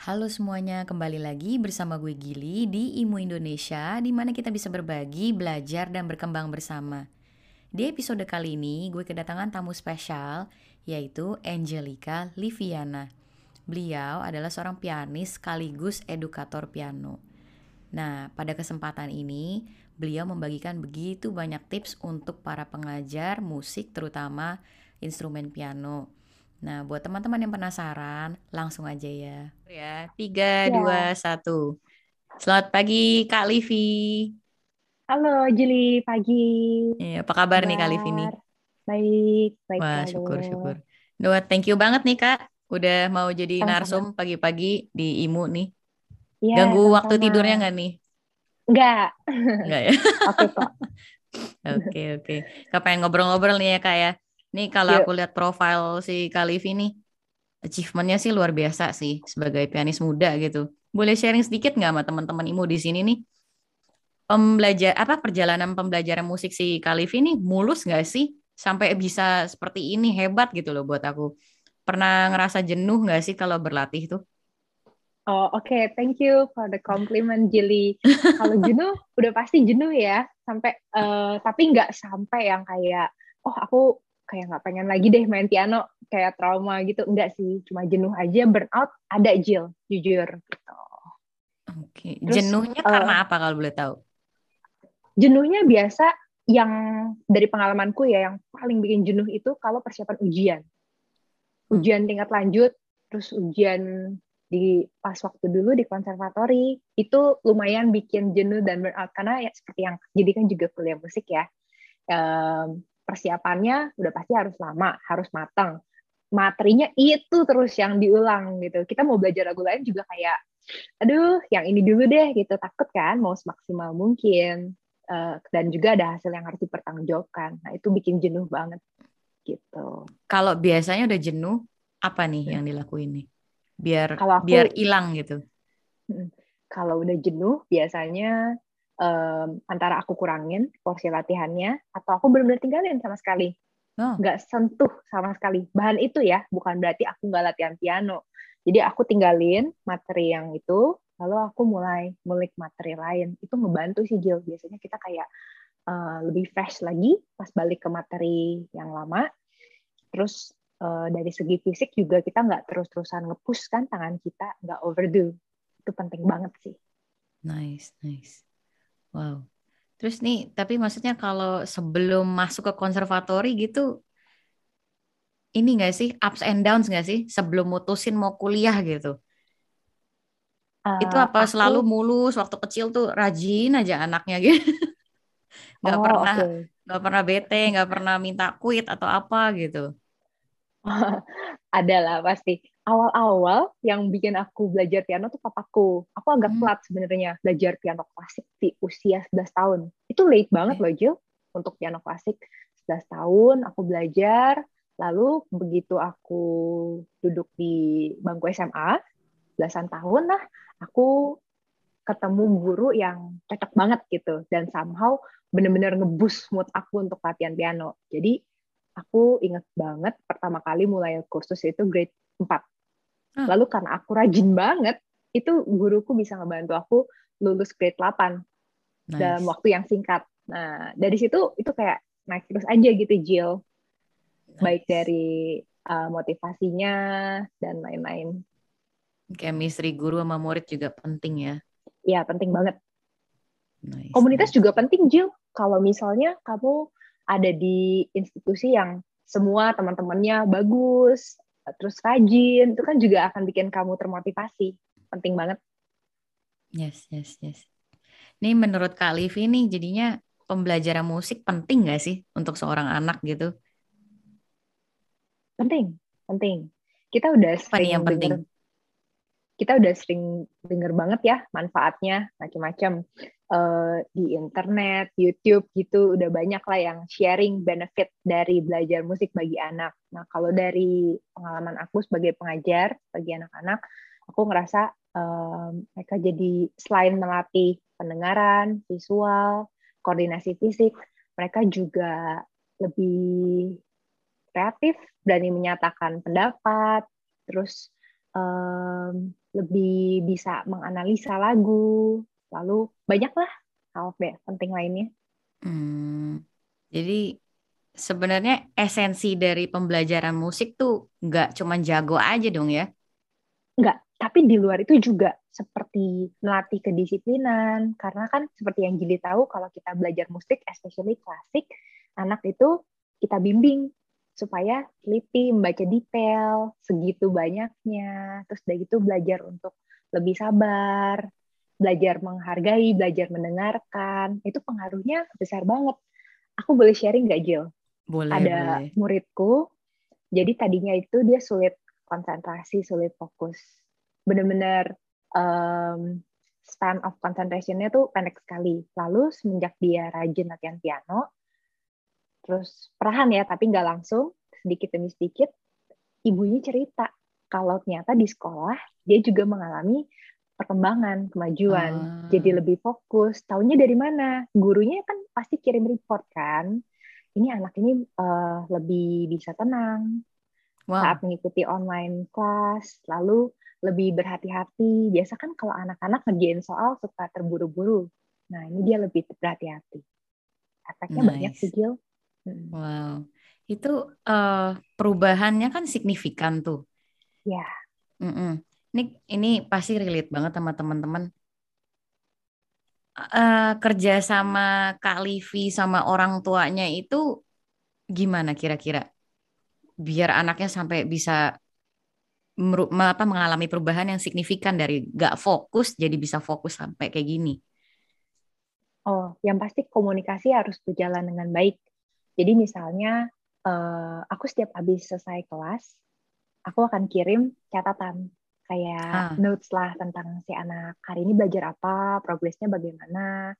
Halo semuanya, kembali lagi bersama gue Gili di Imu Indonesia, di mana kita bisa berbagi, belajar, dan berkembang bersama. Di episode kali ini, gue kedatangan tamu spesial, yaitu Angelica Liviana. Beliau adalah seorang pianis sekaligus edukator piano. Nah, pada kesempatan ini, beliau membagikan begitu banyak tips untuk para pengajar musik, terutama instrumen piano. Nah, buat teman-teman yang penasaran, langsung aja ya. Ya, tiga, ya. dua, satu. Selamat pagi, Kak Livi. Halo, Juli. Pagi. Ya, apa kabar, kabar nih, Kak Livi nih? Baik, baik. Wah, syukur, syukur. Doa, thank you banget nih, Kak. Udah mau jadi Sama-sama. narsum pagi-pagi di IMU nih. Ya, Ganggu sama-sama. waktu tidurnya nggak nih? Enggak. Enggak ya? Oke, kok. Oke, oke. Kak pengen ngobrol-ngobrol nih ya, Kak ya. Nih kalau aku lihat profil si Kalivi nih, achievementnya sih luar biasa sih sebagai pianis muda gitu. Boleh sharing sedikit nggak sama teman-teman Imu di sini nih? Pembelajar apa perjalanan pembelajaran musik si Kalivi nih mulus nggak sih sampai bisa seperti ini hebat gitu loh buat aku. Pernah ngerasa jenuh nggak sih kalau berlatih tuh? Oh oke, okay. thank you for the compliment Jilly. kalau jenuh udah pasti jenuh ya, sampai uh, tapi nggak sampai yang kayak oh aku kayak nggak pengen lagi deh main piano kayak trauma gitu enggak sih cuma jenuh aja burnout ada Jill jujur gitu. Oke, okay. jenuhnya uh, karena apa kalau boleh tahu? Jenuhnya biasa yang dari pengalamanku ya yang paling bikin jenuh itu kalau persiapan ujian. Hmm. Ujian tingkat lanjut, terus ujian di pas waktu dulu di konservatori itu lumayan bikin jenuh dan burnout karena ya seperti yang jadi kan juga kuliah musik ya. Um, persiapannya udah pasti harus lama, harus matang. Materinya itu terus yang diulang gitu. Kita mau belajar lagu lain juga kayak, aduh, yang ini dulu deh gitu. Takut kan mau semaksimal mungkin. Uh, dan juga ada hasil yang harus dipertanggungjawabkan. Nah itu bikin jenuh banget gitu. Kalau biasanya udah jenuh, apa nih yang dilakuin nih? Biar kalau aku, biar hilang gitu. Kalau udah jenuh, biasanya um, antara aku kurangin porsi latihannya atau aku benar-benar tinggalin sama sekali. Oh. nggak sentuh sama sekali. Bahan itu ya bukan berarti aku nggak latihan piano. Jadi aku tinggalin materi yang itu lalu aku mulai mulik materi lain. Itu ngebantu sih Jill biasanya kita kayak uh, lebih fresh lagi pas balik ke materi yang lama. Terus uh, dari segi fisik juga kita nggak terus-terusan ngepush kan tangan kita nggak overdo. Itu penting banget sih. Nice nice Wow. Terus nih, tapi maksudnya kalau sebelum masuk ke konservatori gitu, ini nggak sih ups and downs nggak sih sebelum mutusin mau kuliah gitu? Uh, itu apa aku... selalu mulus waktu kecil tuh rajin aja anaknya gitu? Gak oh, pernah okay. nggak pernah bete, nggak pernah minta quit atau apa gitu? Ada lah pasti awal-awal yang bikin aku belajar piano tuh papaku. Aku agak hmm. telat sebenarnya belajar piano klasik di usia 11 tahun. Itu late banget loh, Jill, untuk piano klasik. 11 tahun aku belajar, lalu begitu aku duduk di bangku SMA, belasan tahun lah, aku ketemu guru yang cocok banget gitu. Dan somehow bener-bener ngebus mood aku untuk latihan piano. Jadi aku inget banget pertama kali mulai kursus itu grade 4 Hmm. Lalu karena aku rajin banget, itu guruku bisa ngebantu aku lulus grade 8 nice. dalam waktu yang singkat. Nah, dari situ itu kayak naik terus aja gitu Jill. Nice. Baik dari uh, motivasinya dan lain-lain. Chemistry guru sama murid juga penting ya. Iya, penting banget. Nice. Komunitas juga penting, Jill. Kalau misalnya kamu ada di institusi yang semua teman-temannya bagus, terus rajin itu kan juga akan bikin kamu termotivasi. Penting banget. Yes yes yes. Ini menurut Kak Livi nih jadinya pembelajaran musik penting gak sih untuk seorang anak gitu? Penting penting. Kita udah apa nih yang penting denger, kita udah sering denger banget ya manfaatnya macam-macam uh, di internet, YouTube gitu udah banyak lah yang sharing benefit dari belajar musik bagi anak. Nah kalau dari pengalaman aku sebagai pengajar bagi anak-anak, aku ngerasa um, mereka jadi selain melatih pendengaran, visual, koordinasi fisik, mereka juga lebih kreatif, berani menyatakan pendapat, terus um, lebih bisa menganalisa lagu, lalu banyaklah hal penting lainnya. Hmm, jadi sebenarnya esensi dari pembelajaran musik tuh nggak cuma jago aja dong ya? Nggak, tapi di luar itu juga seperti melatih kedisiplinan. Karena kan seperti yang Gili tahu, kalau kita belajar musik, especially klasik, anak itu kita bimbing supaya teliti, membaca detail, segitu banyaknya. Terus dari itu belajar untuk lebih sabar, belajar menghargai, belajar mendengarkan. Itu pengaruhnya besar banget. Aku boleh sharing nggak, Jill? Boleh, Ada boleh. muridku, jadi tadinya itu dia sulit konsentrasi, sulit fokus. Benar-benar um, span of concentration-nya tuh pendek sekali. Lalu semenjak dia rajin latihan piano, terus perlahan ya tapi nggak langsung sedikit demi sedikit ibunya cerita kalau ternyata di sekolah dia juga mengalami perkembangan kemajuan uh. jadi lebih fokus tahunya dari mana gurunya kan pasti kirim report kan ini anak ini uh, lebih bisa tenang wow. saat mengikuti online kelas lalu lebih berhati-hati biasa kan kalau anak-anak ngerjain soal suka terburu-buru nah ini dia lebih berhati-hati efeknya nice. banyak sih Gil Hmm. Wow, itu uh, perubahannya kan signifikan tuh. Ya. Mm-mm. Ini ini pasti relate banget sama teman-teman. Uh, kerja sama Kak Livi sama orang tuanya itu gimana kira-kira? Biar anaknya sampai bisa apa mengalami perubahan yang signifikan dari gak fokus jadi bisa fokus sampai kayak gini. Oh, yang pasti komunikasi harus berjalan dengan baik jadi misalnya uh, aku setiap habis selesai kelas, aku akan kirim catatan kayak ah. notes lah tentang si anak hari ini belajar apa, progresnya bagaimana,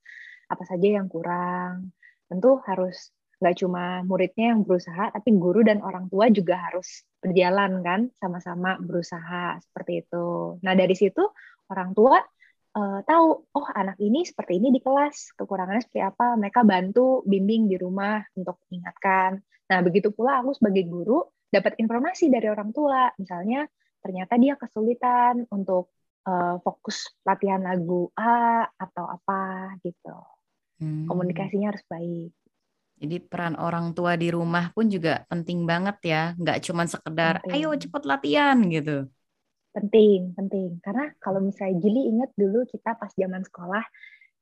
apa saja yang kurang. Tentu harus nggak cuma muridnya yang berusaha, tapi guru dan orang tua juga harus berjalan kan, sama-sama berusaha seperti itu. Nah dari situ orang tua uh, tahu oh anak ini seperti ini di kelas kekurangannya seperti apa mereka bantu bimbing di rumah untuk ingatkan nah begitu pula aku sebagai guru dapat informasi dari orang tua misalnya ternyata dia kesulitan untuk uh, fokus latihan lagu A atau apa gitu hmm. komunikasinya harus baik jadi peran orang tua di rumah pun juga penting banget ya, nggak cuma sekedar penting. ayo cepet latihan gitu. Penting, penting. Karena kalau misalnya Gili ingat dulu kita pas zaman sekolah,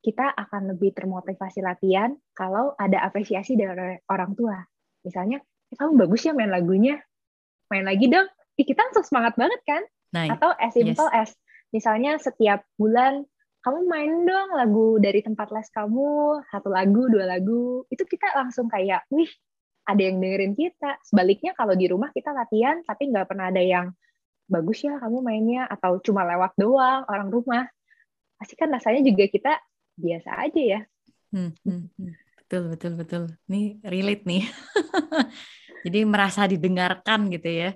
kita akan lebih termotivasi latihan kalau ada apresiasi dari orang tua. Misalnya, kamu bagus ya main lagunya, main lagi dong. Ih, kita langsung semangat banget kan? Nice. Atau as simple yes. as, misalnya setiap bulan, kamu main dong lagu dari tempat les kamu, satu lagu, dua lagu. Itu kita langsung kayak, wih, ada yang dengerin kita. Sebaliknya kalau di rumah kita latihan, tapi nggak pernah ada yang bagus ya kamu mainnya atau cuma lewat doang orang rumah pasti kan rasanya juga kita biasa aja ya hmm, hmm, hmm. betul betul betul ini relate nih jadi merasa didengarkan gitu ya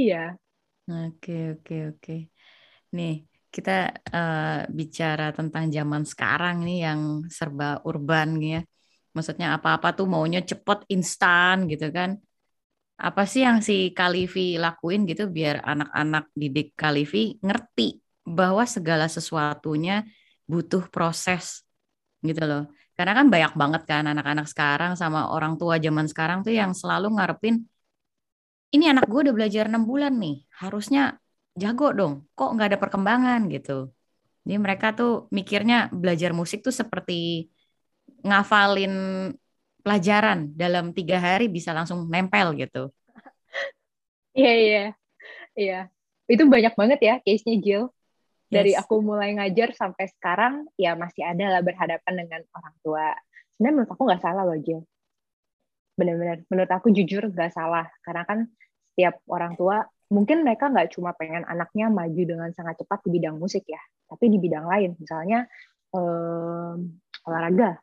iya. Oke oke oke. Nih kita uh, bicara tentang zaman sekarang nih yang serba urban ya. Maksudnya apa-apa tuh maunya cepet instan gitu kan. Apa sih yang si Kalivi lakuin gitu biar anak-anak didik Kalivi ngerti bahwa segala sesuatunya butuh proses gitu loh. Karena kan banyak banget kan anak-anak sekarang sama orang tua zaman sekarang tuh yang selalu ngarepin ini anak gue udah belajar enam bulan nih, harusnya jago dong. Kok nggak ada perkembangan gitu. Jadi mereka tuh mikirnya belajar musik tuh seperti ngafalin pelajaran dalam tiga hari bisa langsung nempel gitu. Iya iya iya itu banyak banget ya case-nya Jill. Dari yes. aku mulai ngajar sampai sekarang ya masih ada lah berhadapan dengan orang tua. Sebenarnya menurut aku nggak salah loh Jill. Benar-benar menurut aku jujur nggak salah. Karena kan setiap orang tua mungkin mereka nggak cuma pengen anaknya maju dengan sangat cepat di bidang musik ya, tapi di bidang lain. Misalnya um, olahraga.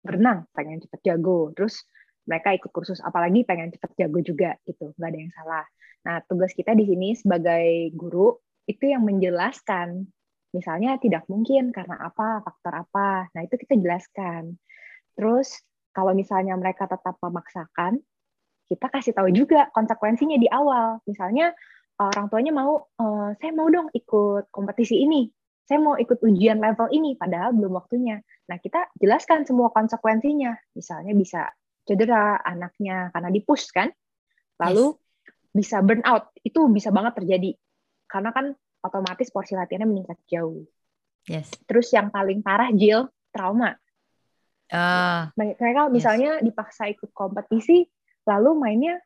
Berenang pengen cepet jago. Terus mereka ikut kursus apalagi pengen cepet jago juga gitu. Nggak ada yang salah. Nah tugas kita di sini sebagai guru itu yang menjelaskan. Misalnya tidak mungkin karena apa faktor apa. Nah itu kita jelaskan. Terus kalau misalnya mereka tetap memaksakan kita kasih tahu juga konsekuensinya di awal. Misalnya orang tuanya mau uh, saya mau dong ikut kompetisi ini. Saya mau ikut ujian level ini padahal belum waktunya. Nah kita jelaskan semua konsekuensinya. Misalnya bisa cedera anaknya karena dipush kan? Lalu yes. bisa burn out. Itu bisa banget terjadi. Karena kan otomatis porsi latihannya meningkat jauh. Yes. Terus yang paling parah Jill trauma uh, mereka misalnya yes. dipaksa ikut kompetisi lalu mainnya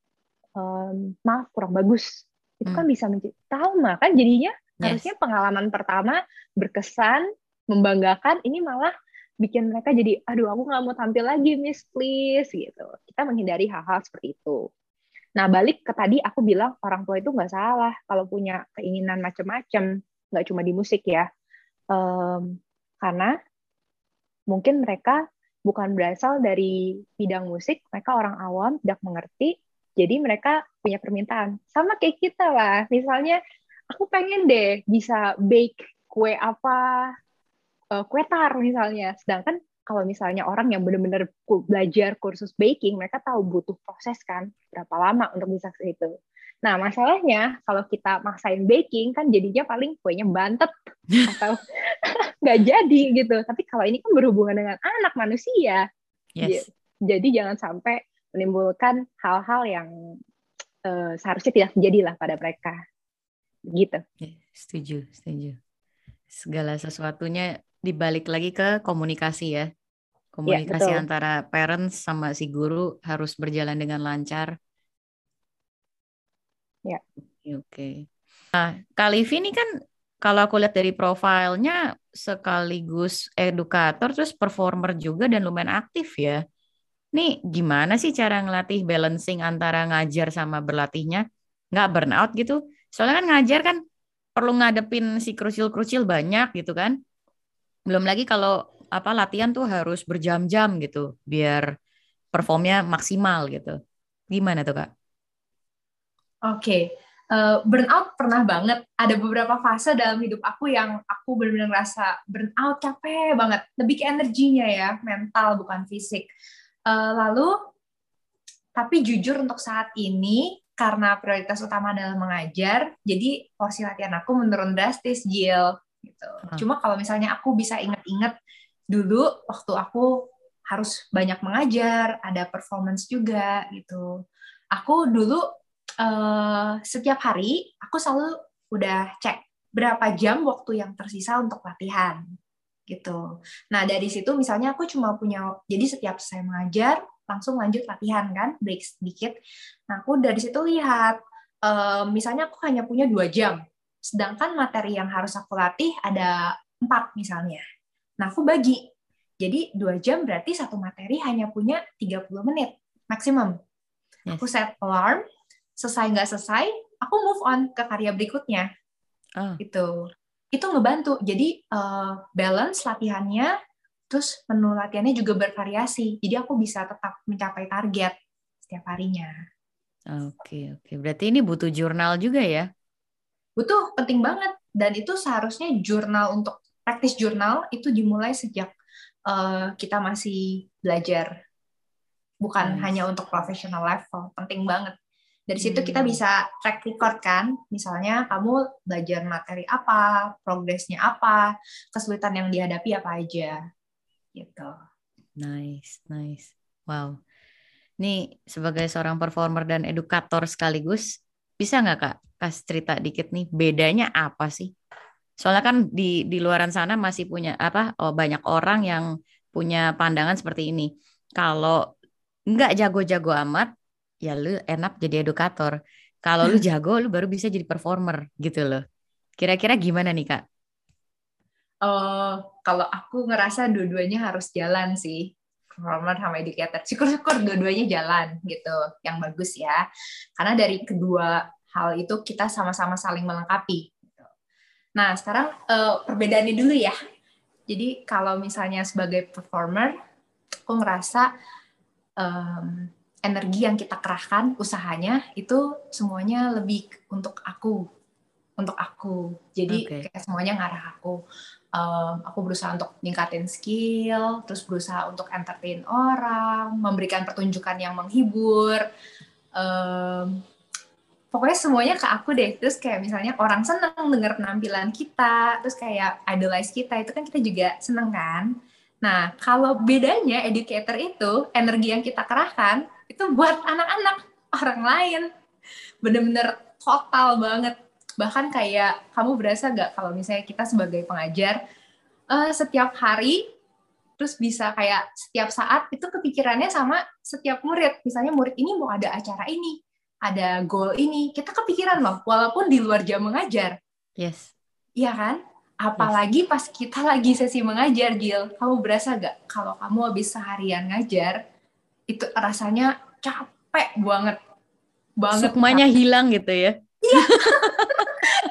um, maaf kurang bagus itu kan hmm. kan bisa menjadi trauma kan jadinya yes. harusnya pengalaman pertama berkesan membanggakan ini malah bikin mereka jadi aduh aku nggak mau tampil lagi miss please gitu kita menghindari hal-hal seperti itu nah balik ke tadi aku bilang orang tua itu nggak salah kalau punya keinginan macam-macam nggak cuma di musik ya um, karena mungkin mereka bukan berasal dari bidang musik mereka orang awam tidak mengerti jadi mereka punya permintaan. Sama kayak kita lah. Misalnya aku pengen deh bisa bake kue apa, uh, kue tar misalnya. Sedangkan kalau misalnya orang yang benar-benar belajar kursus baking, mereka tahu butuh proses kan, berapa lama untuk bisa ke situ. Nah, masalahnya kalau kita maksain baking kan jadinya paling kuenya bantet atau nggak jadi gitu. Tapi kalau ini kan berhubungan dengan anak manusia. Yes. Jadi jangan sampai menimbulkan hal-hal yang uh, seharusnya tidak terjadi lah pada mereka gitu ya, setuju setuju segala sesuatunya dibalik lagi ke komunikasi ya komunikasi ya, antara parents sama si guru harus berjalan dengan lancar ya oke okay. nah Kalivi ini kan kalau aku lihat dari profilnya sekaligus edukator terus performer juga dan lumayan aktif ya Nih gimana sih cara ngelatih balancing antara ngajar sama berlatihnya? Nggak burnout gitu? Soalnya kan ngajar kan perlu ngadepin si krucil-krucil banyak gitu kan. Belum lagi kalau apa latihan tuh harus berjam-jam gitu biar performnya maksimal gitu. Gimana tuh kak? Oke, okay. uh, eh, burnout pernah banget. Ada beberapa fase dalam hidup aku yang aku benar-benar ngerasa burnout capek banget. Lebih ke energinya ya, mental bukan fisik. Uh, lalu, tapi jujur untuk saat ini karena prioritas utama adalah mengajar, jadi porsi latihan aku menurun drastis, Jill. Gitu. Hmm. Cuma kalau misalnya aku bisa inget-inget dulu waktu aku harus banyak mengajar, ada performance juga gitu. Aku dulu uh, setiap hari aku selalu udah cek berapa jam waktu yang tersisa untuk latihan gitu. Nah dari situ misalnya aku cuma punya, jadi setiap saya mengajar langsung lanjut latihan kan, break sedikit. Nah aku dari situ lihat, um, misalnya aku hanya punya dua jam, sedangkan materi yang harus aku latih ada empat misalnya. Nah aku bagi, jadi dua jam berarti satu materi hanya punya 30 menit maksimum. Yes. Aku set alarm, selesai nggak selesai, aku move on ke karya berikutnya. Oh. Gitu itu ngebantu. Jadi uh, balance latihannya, terus menu latihannya juga bervariasi. Jadi aku bisa tetap mencapai target setiap harinya. Oke, oke. Berarti ini butuh jurnal juga ya? Butuh, penting banget. Dan itu seharusnya jurnal untuk praktis jurnal itu dimulai sejak uh, kita masih belajar. Bukan nice. hanya untuk professional level. Penting banget. Dari situ kita hmm. bisa track record kan, misalnya kamu belajar materi apa, progresnya apa, kesulitan yang dihadapi apa aja, gitu. Nice, nice. Wow. Nih sebagai seorang performer dan edukator sekaligus, bisa nggak kak kasih cerita dikit nih bedanya apa sih? Soalnya kan di di luaran sana masih punya apa? Oh banyak orang yang punya pandangan seperti ini. Kalau nggak jago-jago amat, ya lu enak jadi edukator. Kalau lu jago, lu baru bisa jadi performer gitu loh. Kira-kira gimana nih kak? Uh, kalau aku ngerasa dua-duanya harus jalan sih performer sama educator. Syukur-syukur dua-duanya jalan gitu, yang bagus ya. Karena dari kedua hal itu kita sama-sama saling melengkapi. Gitu. Nah sekarang uh, perbedaannya dulu ya. Jadi kalau misalnya sebagai performer, aku ngerasa um, energi yang kita kerahkan usahanya itu semuanya lebih untuk aku untuk aku jadi okay. kayak semuanya ngarah aku um, aku berusaha untuk ningkatin skill terus berusaha untuk entertain orang memberikan pertunjukan yang menghibur um, pokoknya semuanya ke aku deh. Terus kayak misalnya orang seneng denger penampilan kita, terus kayak idolize kita, itu kan kita juga seneng kan. Nah, kalau bedanya educator itu, energi yang kita kerahkan, itu buat anak-anak, orang lain. Bener-bener total banget. Bahkan kayak, kamu berasa gak kalau misalnya kita sebagai pengajar, uh, setiap hari, terus bisa kayak setiap saat, itu kepikirannya sama setiap murid. Misalnya murid ini mau ada acara ini, ada goal ini, kita kepikiran loh, walaupun di luar jam mengajar. Yes. Iya kan? Apalagi yes. pas kita lagi sesi mengajar, Gil. Kamu berasa gak kalau kamu habis seharian ngajar, itu rasanya capek banget. Banget. Sukmanya capek. hilang gitu ya? Iya.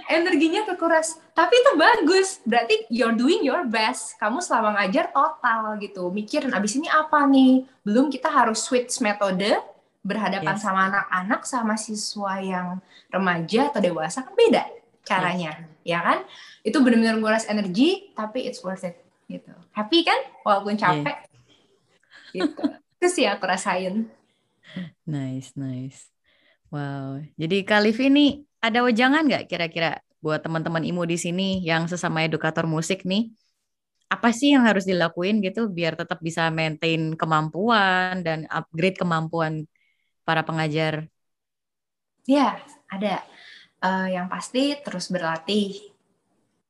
Energinya kekuras. Tapi itu bagus. Berarti you're doing your best. Kamu selama ngajar total gitu. Mikirin abis ini apa nih. Belum kita harus switch metode berhadapan yes. sama anak-anak sama siswa yang remaja atau dewasa kan beda caranya yes. ya kan? Itu benar-benar nguras energi tapi it's worth it gitu. Happy kan? Walaupun capek. Yeah. gitu. Itu sih aku rasain. Nice nice. Wow. Jadi Kalif ini ada wejangan nggak kira-kira buat teman-teman imu di sini yang sesama edukator musik nih? Apa sih yang harus dilakuin gitu biar tetap bisa maintain kemampuan dan upgrade kemampuan para pengajar? Ya, ada. Uh, yang pasti terus berlatih.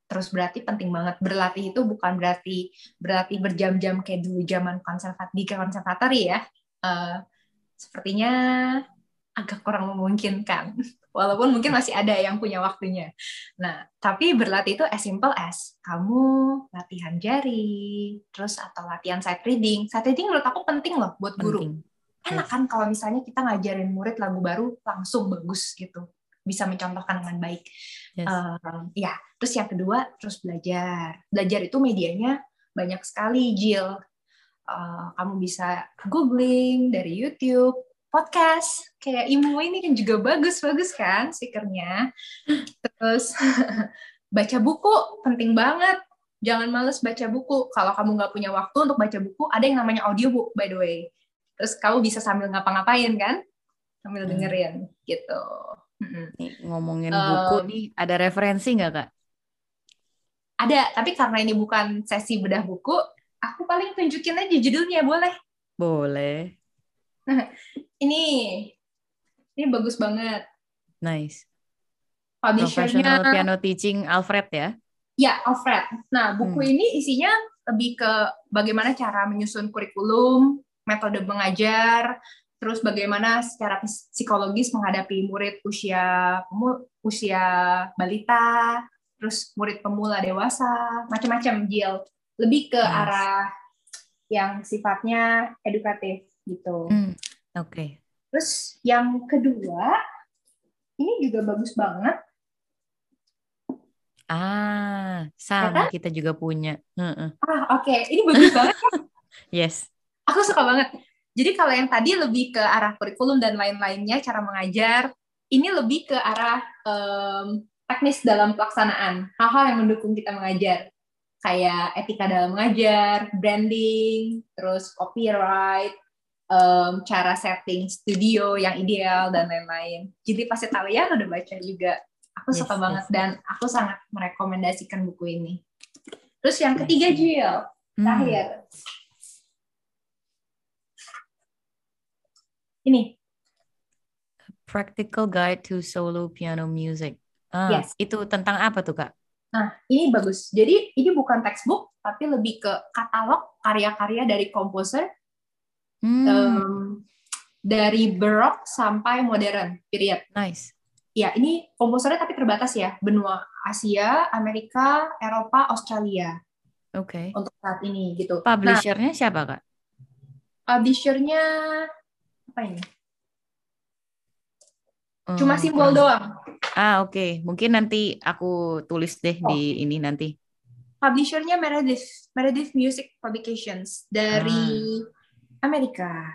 Terus berarti penting banget. Berlatih itu bukan berarti berlatih berjam-jam kayak dulu zaman konservat di konservatori ya. Uh, sepertinya agak kurang memungkinkan. Walaupun mungkin masih ada yang punya waktunya. Nah, tapi berlatih itu as simple as kamu latihan jari, terus atau latihan sight reading. Sight reading menurut aku penting loh buat guru. Penting enak kan kalau misalnya kita ngajarin murid lagu baru langsung bagus gitu bisa mencontohkan dengan baik. Yes. um, ya terus yang kedua terus belajar. Belajar itu medianya banyak sekali Jill. Uh, kamu bisa googling dari YouTube podcast kayak Imo ini kan juga bagus-bagus kan speakernya terus baca buku penting banget. Jangan males baca buku. Kalau kamu nggak punya waktu untuk baca buku ada yang namanya audiobook by the way. Terus kamu bisa sambil ngapa-ngapain kan? Sambil hmm. dengerin gitu nih, ngomongin um, buku nih ada referensi nggak kak? Ada tapi karena ini bukan sesi bedah buku aku paling tunjukin aja judulnya boleh? Boleh. Ini ini bagus banget. Nice. Professional Piano Teaching Alfred ya? Ya Alfred. Nah buku hmm. ini isinya lebih ke bagaimana cara menyusun kurikulum metode mengajar, terus bagaimana secara psikologis menghadapi murid usia usia balita, terus murid pemula dewasa, macam-macam Jill. Lebih ke yes. arah yang sifatnya edukatif gitu. Hmm, Oke. Okay. Terus yang kedua, ini juga bagus banget. Ah, sama kita juga punya. Uh -uh. Ah, oke. Okay. Ini bagus banget. yes aku suka banget. Jadi kalau yang tadi lebih ke arah kurikulum dan lain-lainnya, cara mengajar, ini lebih ke arah um, teknis dalam pelaksanaan, hal-hal yang mendukung kita mengajar, kayak etika dalam mengajar, branding, terus copyright, um, cara setting studio yang ideal dan lain-lain. Jadi pasti tahu ya, udah baca juga. Aku yes, suka yes. banget dan aku sangat merekomendasikan buku ini. Terus yang ketiga Jill, hmm. terakhir. Ini. Practical Guide to Solo Piano Music. Ah, yes. Itu tentang apa tuh, Kak? Nah, ini bagus. Jadi, ini bukan textbook, tapi lebih ke katalog karya-karya dari komposer. Hmm. Um, dari Baroque sampai modern, period. Nice. Ya, ini komposernya tapi terbatas ya. Benua Asia, Amerika, Eropa, Australia. Oke. Okay. Untuk saat ini gitu. Publishernya nah, siapa, Kak? Publishernya apa ini? Cuma hmm, simbol doang. Ah oke, okay. mungkin nanti aku tulis deh oh. di ini nanti. Publishernya Meredith, Meredith Music Publications dari ah. Amerika.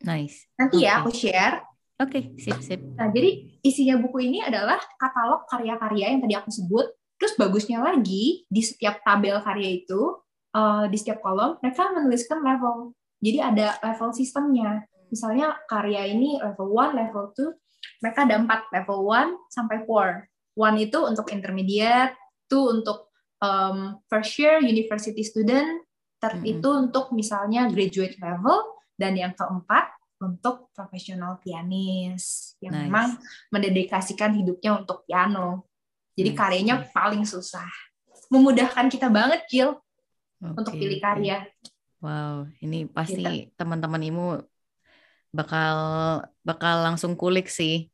Nice. Nanti okay. ya aku share. Oke, okay, sip sip. Nah jadi isinya buku ini adalah katalog karya-karya yang tadi aku sebut. Terus bagusnya lagi di setiap tabel karya itu, uh, di setiap kolom mereka menuliskan level. Jadi ada level sistemnya misalnya karya ini level 1, level 2, Mereka ada empat level 1 sampai 4. One itu untuk intermediate, two untuk um, first year university student, third Mm-mm. itu untuk misalnya graduate level, dan yang keempat untuk profesional pianis yang Nice. memang mendedikasikan hidupnya untuk piano. Jadi Nice, karyanya paling susah. Memudahkan kita banget, Jill, untuk Oke, pilih karya. Wow, ini pasti Gitu. teman-teman Imu bakal bakal langsung kulik sih.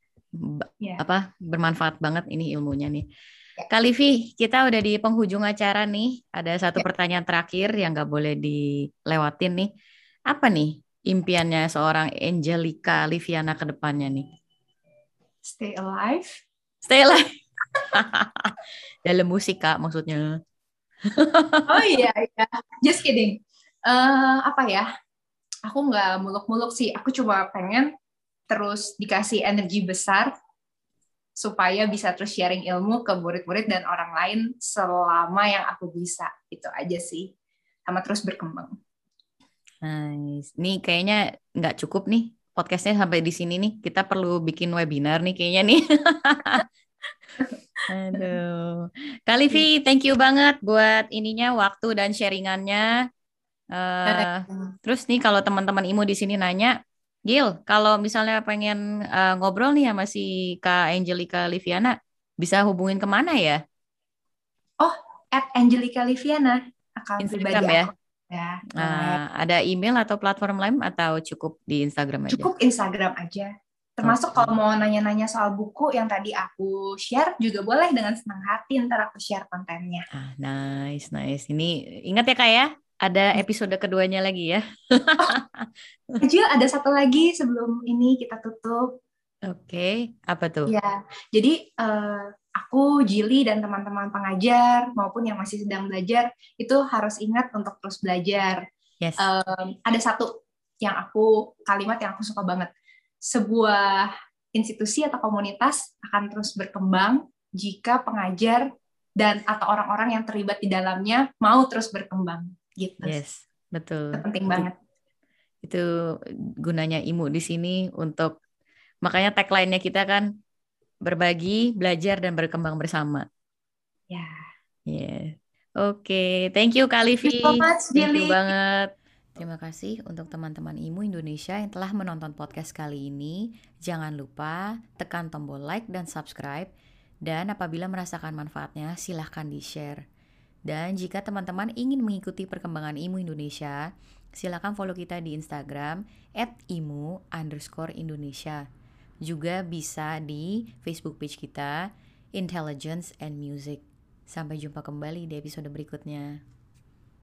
Ya. Apa bermanfaat banget ini ilmunya nih. Kak Livi, kita udah di penghujung acara nih. Ada satu Ya. pertanyaan terakhir yang nggak boleh dilewatin nih. Apa nih impiannya seorang Angelica Liviana ke depannya nih? Stay alive. Stay alive. Dalam musik Kak maksudnya. Oh iya, iya. Just kidding. Eh, apa ya? Aku nggak muluk-muluk sih. Aku cuma pengen terus dikasih energi besar supaya bisa terus sharing ilmu ke murid-murid dan orang lain selama yang aku bisa. Itu aja sih. Sama terus berkembang. Nice. Nih kayaknya nggak cukup nih podcastnya sampai di sini nih. Kita perlu bikin webinar nih kayaknya nih. Aduh. Kak Livi, thank you banget buat ininya waktu dan sharingannya. Eh, terus nih kalau teman-teman Imo di sini nanya, Gil, kalau misalnya pengen eh, ngobrol nih sama si Kak Angelica Liviana, bisa hubungin ke mana ya? At Angelica Liviana, akun Instagram pribadi ya? aku. Ya, Ah, ada email atau platform lain atau cukup di Instagram aja? cukup Instagram aja. Termasuk Oke. kalau mau nanya-nanya soal buku yang tadi aku share juga boleh dengan senang hati ntar aku share kontennya. Ah, nice, nice. Ini ingat ya Kak ya, ada episode keduanya lagi ya. Jill ada satu lagi sebelum ini kita tutup. Oke, apa tuh? Ya, jadi eh, aku Jili dan teman-teman pengajar maupun yang masih sedang belajar itu harus ingat untuk terus belajar. Yes. Em, ada satu yang aku kalimat yang aku suka banget. Sebuah institusi atau komunitas akan terus berkembang jika pengajar dan atau orang-orang yang terlibat di dalamnya mau terus berkembang. Gitu. Yes, betul. Itu penting banget. Itu gunanya Imu di sini untuk makanya tagline-nya kita kan berbagi, belajar dan berkembang bersama. Ya. Yeah. Oke, thank you Kak Livi. Thank you so much, Thank you Jilly. banget. Terima kasih untuk teman-teman IMU Indonesia yang telah menonton podcast kali ini. Jangan lupa tekan tombol like dan subscribe. Dan apabila merasakan manfaatnya, silahkan di-share. Dan jika teman-teman ingin mengikuti perkembangan IMU Indonesia, silahkan follow kita di Instagram at imu underscore Indonesia. Juga bisa di Facebook page kita, Intelligence and Music. Sampai jumpa kembali di episode berikutnya.